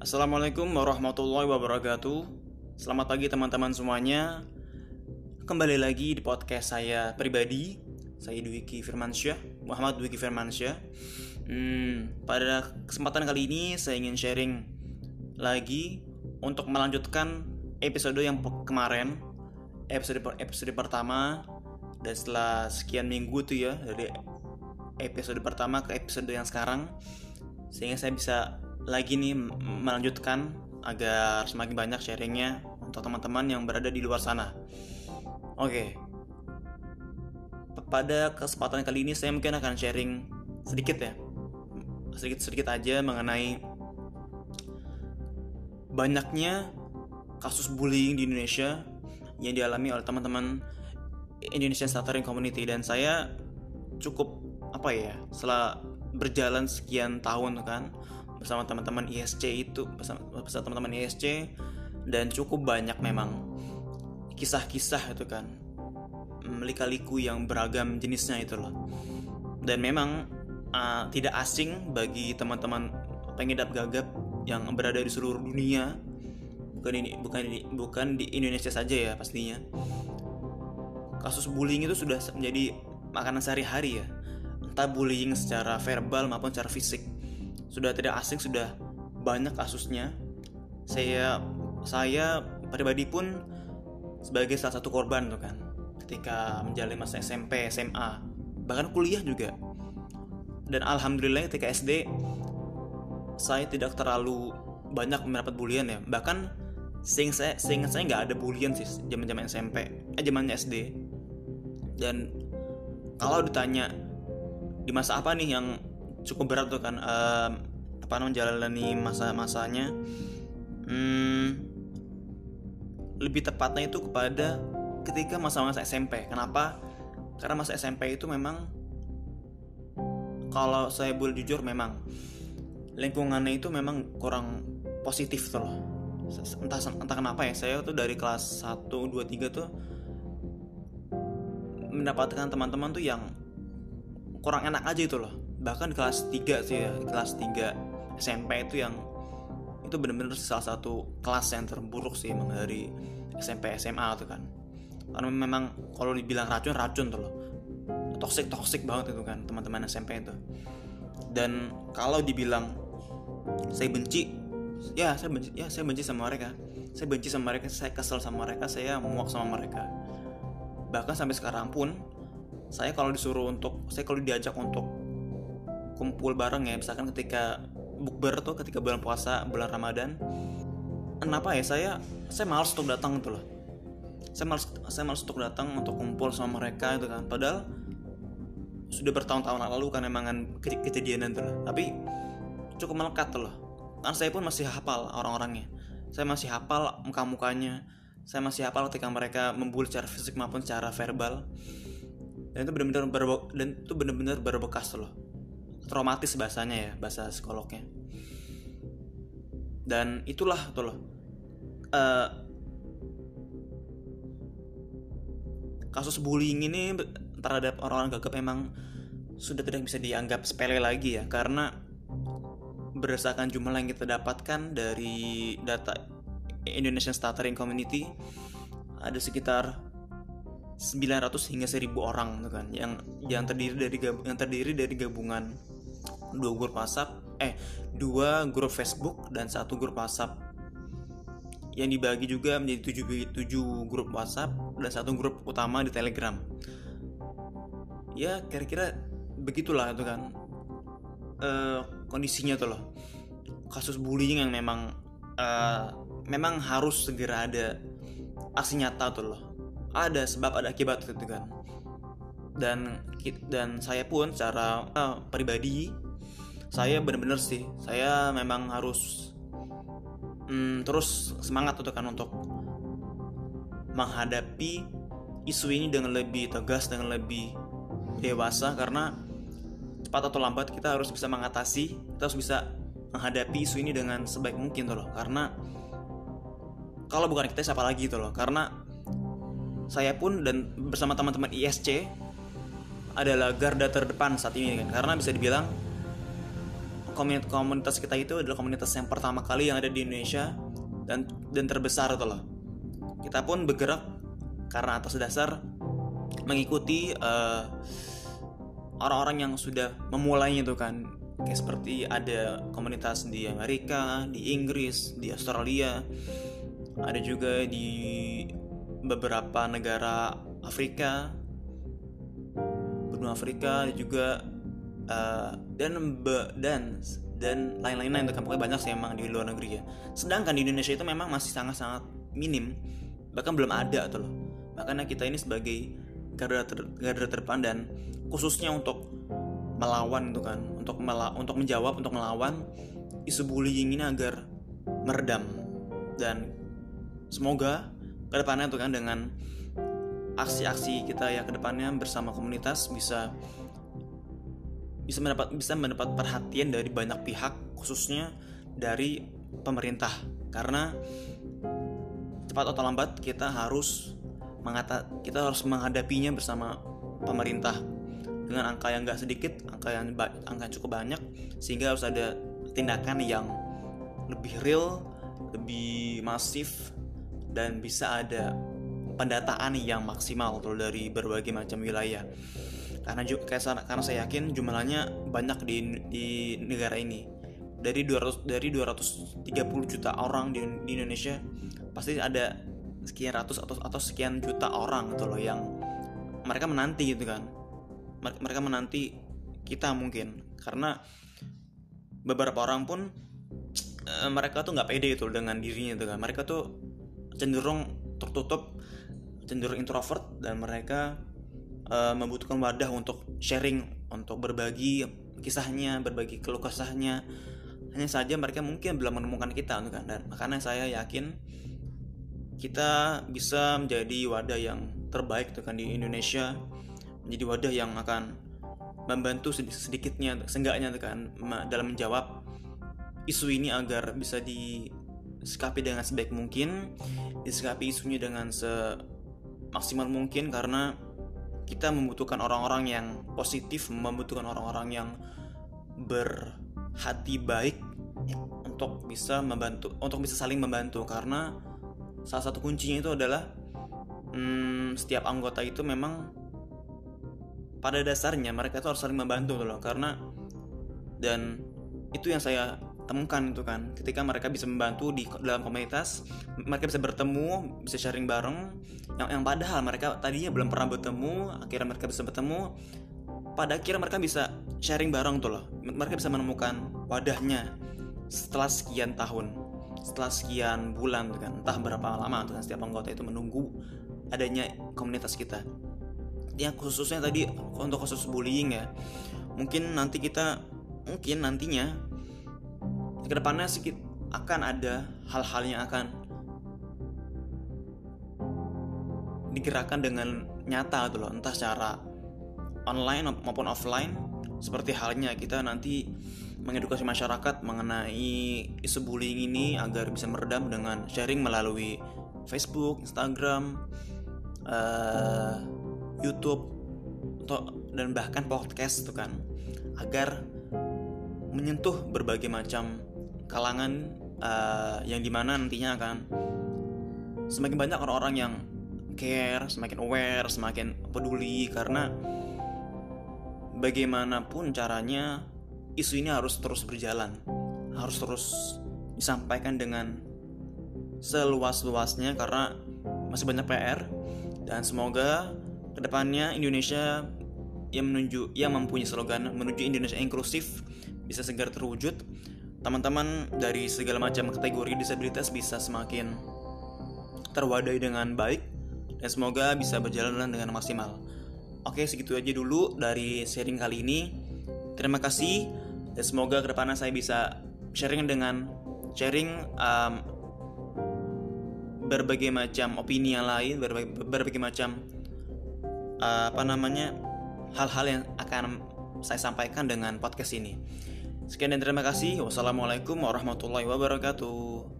Assalamualaikum warahmatullahi wabarakatuh. Selamat pagi teman-teman semuanya. Kembali lagi di podcast saya pribadi. Saya Dwiki Firmansyah, Muhammad Dwiki Firmansyah. Hmm, pada kesempatan kali ini saya ingin sharing lagi untuk melanjutkan episode yang kemarin, episode episode pertama dan setelah sekian minggu tuh ya dari episode pertama ke episode yang sekarang sehingga saya bisa lagi nih melanjutkan agar semakin banyak sharingnya untuk teman-teman yang berada di luar sana. Oke, pada kesempatan kali ini saya mungkin akan sharing sedikit ya, sedikit-sedikit aja mengenai banyaknya kasus bullying di Indonesia yang dialami oleh teman-teman Indonesian Stuttering Community. Dan saya cukup apa ya setelah berjalan sekian tahun kan bersama teman-teman ISC itu bersama, teman-teman ISC dan cukup banyak memang kisah-kisah itu kan melika-liku yang beragam jenisnya itu loh. Dan memang uh, tidak asing bagi teman-teman pengidap gagap yang berada di seluruh dunia bukan ini bukan di bukan di Indonesia saja ya pastinya. Kasus bullying itu sudah menjadi makanan sehari-hari ya entah bullying secara verbal maupun secara fisik sudah tidak asing sudah banyak kasusnya. Saya saya pribadi pun sebagai salah satu korban tuh kan ketika menjalani masa SMP SMA bahkan kuliah juga. Dan alhamdulillah ketika SD saya tidak terlalu banyak mendapat bulian ya. Bahkan sing saya seingat saya nggak ada bulian sih zaman zaman SMP eh zamannya SD dan kalau ditanya di masa apa nih yang cukup berat tuh kan uh, apa namanya menjalani masa-masanya. Hmm, lebih tepatnya itu kepada ketika masa-masa SMP kenapa? Karena masa SMP itu memang kalau saya boleh jujur memang lingkungannya itu memang kurang positif tuh loh. Entah entah kenapa ya saya tuh dari kelas 1 2 3 tuh mendapatkan teman-teman tuh yang kurang enak aja itu loh bahkan kelas 3 sih ya kelas 3 SMP itu yang itu bener-bener salah satu kelas yang terburuk sih emang dari SMP SMA tuh kan. Karena memang kalau dibilang racun racun tuh loh. Toxic toxic banget itu kan teman-teman SMP itu. Dan kalau dibilang saya benci ya saya benci ya saya benci sama mereka. Saya benci sama mereka saya kesel sama mereka saya muak sama mereka. Bahkan sampai sekarang pun saya kalau disuruh untuk saya kalau diajak untuk kumpul bareng ya. Misalkan ketika bukber tuh ketika bulan puasa bulan ramadan. Kenapa ya? Saya saya malas untuk datang gitu loh. Saya malas saya malas untuk datang untuk kumpul sama mereka itu kan. Padahal sudah bertahun-tahun lalu kan emang kan ke kejadian itu loh. Tapi cukup melekat tuh loh. Kan saya pun masih hafal orang-orangnya. Saya masih hafal muka-mukanya. Saya masih hafal ketika mereka membuli secara fisik maupun secara verbal. Dan itu benar-benar dan itu benar-benar berbekas loh traumatis bahasanya ya bahasa psikolognya. Dan itulah tuh loh uh, kasus bullying ini terhadap orang-orang gagap memang sudah tidak bisa dianggap sepele lagi ya karena berdasarkan jumlah yang kita dapatkan dari data Indonesian Stuttering Community ada sekitar 900 hingga 1000 orang kan yang yang terdiri dari yang terdiri dari gabungan dua grup WhatsApp eh dua grup Facebook dan satu grup WhatsApp. Yang dibagi juga menjadi tujuh, tujuh grup WhatsApp dan satu grup utama di Telegram. Ya kira-kira begitulah itu kan e, kondisinya tuh loh. Kasus bullying yang memang e, memang harus segera ada aksi nyata tuh loh. Ada sebab ada akibat gitu kan. Dan dan saya pun secara uh, pribadi saya benar-benar sih saya memang harus mm, terus semangat untuk kan untuk menghadapi isu ini dengan lebih tegas dengan lebih dewasa. Karena cepat atau lambat kita harus bisa mengatasi kita harus bisa menghadapi isu ini dengan sebaik mungkin tuh loh. Karena kalau bukan kita siapa lagi tuh loh? Karena saya pun dan bersama teman-teman ISC adalah garda terdepan saat ini kan. Karena bisa dibilang komunitas kita itu adalah komunitas yang pertama kali yang ada di Indonesia dan dan terbesar tuh loh. Kita pun bergerak karena atas dasar mengikuti orang orang-orang yang sudah memulainya itu kan. Kayak seperti ada komunitas di Amerika, di Inggris, di Australia, ada juga di beberapa negara Afrika, benua Afrika juga uh, dan be, dan dan lain-lain itu kan banyak sih emang di luar negeri ya. Sedangkan di Indonesia itu memang masih sangat-sangat minim, bahkan belum ada tuh loh. Makanya kita ini sebagai garda ter, garda terdepan dan khususnya untuk melawan itu kan, untuk mela, untuk menjawab, untuk melawan isu bullying ini agar meredam dan semoga ke depannya tuh kan dengan aksi-aksi kita ya ke depannya bersama komunitas bisa bisa mendapat bisa mendapat perhatian dari banyak pihak khususnya dari pemerintah. Karena cepat atau lambat kita harus mengata kita harus menghadapinya bersama pemerintah. Dengan angka yang gak sedikit angka yang angka yang cukup banyak sehingga harus ada tindakan yang lebih real lebih masif dan bisa ada pendataan yang maksimal dari berbagai macam wilayah karena kayak karena saya yakin jumlahnya banyak di di negara ini. Dari 200 dari 230 juta orang di, di Indonesia pasti ada sekian ratus atau atau sekian juta orang gitu loh yang mereka menanti gitu kan. Mereka menanti kita mungkin. Karena beberapa orang pun e, mereka tuh nggak pede itu dengan dirinya gitu kan. Mereka tuh cenderung tertutup cenderung introvert dan mereka uh, membutuhkan wadah untuk sharing, untuk berbagi kisahnya, berbagi keluh kesahnya. Hanya saja mereka mungkin belum menemukan kita, kan? Dan makanya saya yakin kita bisa menjadi wadah yang terbaik tuh kan di Indonesia, menjadi wadah yang akan membantu sedikitnya, seenggaknya kan dalam menjawab isu ini agar bisa disikapi dengan sebaik mungkin, disikapi isunya dengan semaksimal mungkin karena kita membutuhkan orang-orang yang positif, membutuhkan orang-orang yang berhati baik untuk bisa membantu, untuk bisa saling membantu. Karena salah satu kuncinya itu adalah hmm, setiap anggota itu memang pada dasarnya mereka itu harus saling membantu loh. Karena dan itu yang saya temukan itu kan. Ketika mereka bisa membantu di dalam komunitas mereka bisa bertemu bisa sharing bareng. Yang yang padahal mereka tadinya belum pernah bertemu akhirnya mereka bisa bertemu. Pada akhirnya mereka bisa sharing bareng tuh loh. Mereka bisa menemukan wadahnya setelah sekian tahun setelah sekian bulan tuh kan. Entah berapa lama tuh kan setiap anggota itu menunggu adanya komunitas kita. Yang khususnya tadi untuk khusus bullying ya. Mungkin nanti kita mungkin nantinya ke depannya sedikit akan ada hal-hal yang akan digerakkan dengan nyata gitu loh. Entah secara online maupun offline seperti halnya kita nanti mengedukasi masyarakat mengenai isu bullying ini agar bisa meredam dengan sharing melalui Facebook, Instagram, uh, YouTube, dan bahkan podcast tuh kan agar menyentuh berbagai macam kalangan uh, yang di mana nantinya akan semakin banyak orang-orang yang care, semakin aware, semakin peduli. Karena bagaimanapun caranya isu ini harus terus berjalan, harus terus disampaikan dengan seluas-luasnya karena masih banyak PR dan semoga ke depannya Indonesia yang menuju yang mempunyai slogan menuju Indonesia inklusif bisa segera terwujud teman-teman dari segala macam kategori disabilitas bisa semakin terwadai dengan baik dan semoga bisa berjalan dengan maksimal. Oke, segitu aja dulu dari sharing kali ini. Terima kasih dan semoga ke depannya saya bisa sharing dengan sharing um, berbagai macam opini yang lain, berbagai, berbagai macam uh, apa namanya hal-hal yang akan saya sampaikan dengan podcast ini. Sekian dan terima kasih. Wassalamualaikum warahmatullahi wabarakatuh.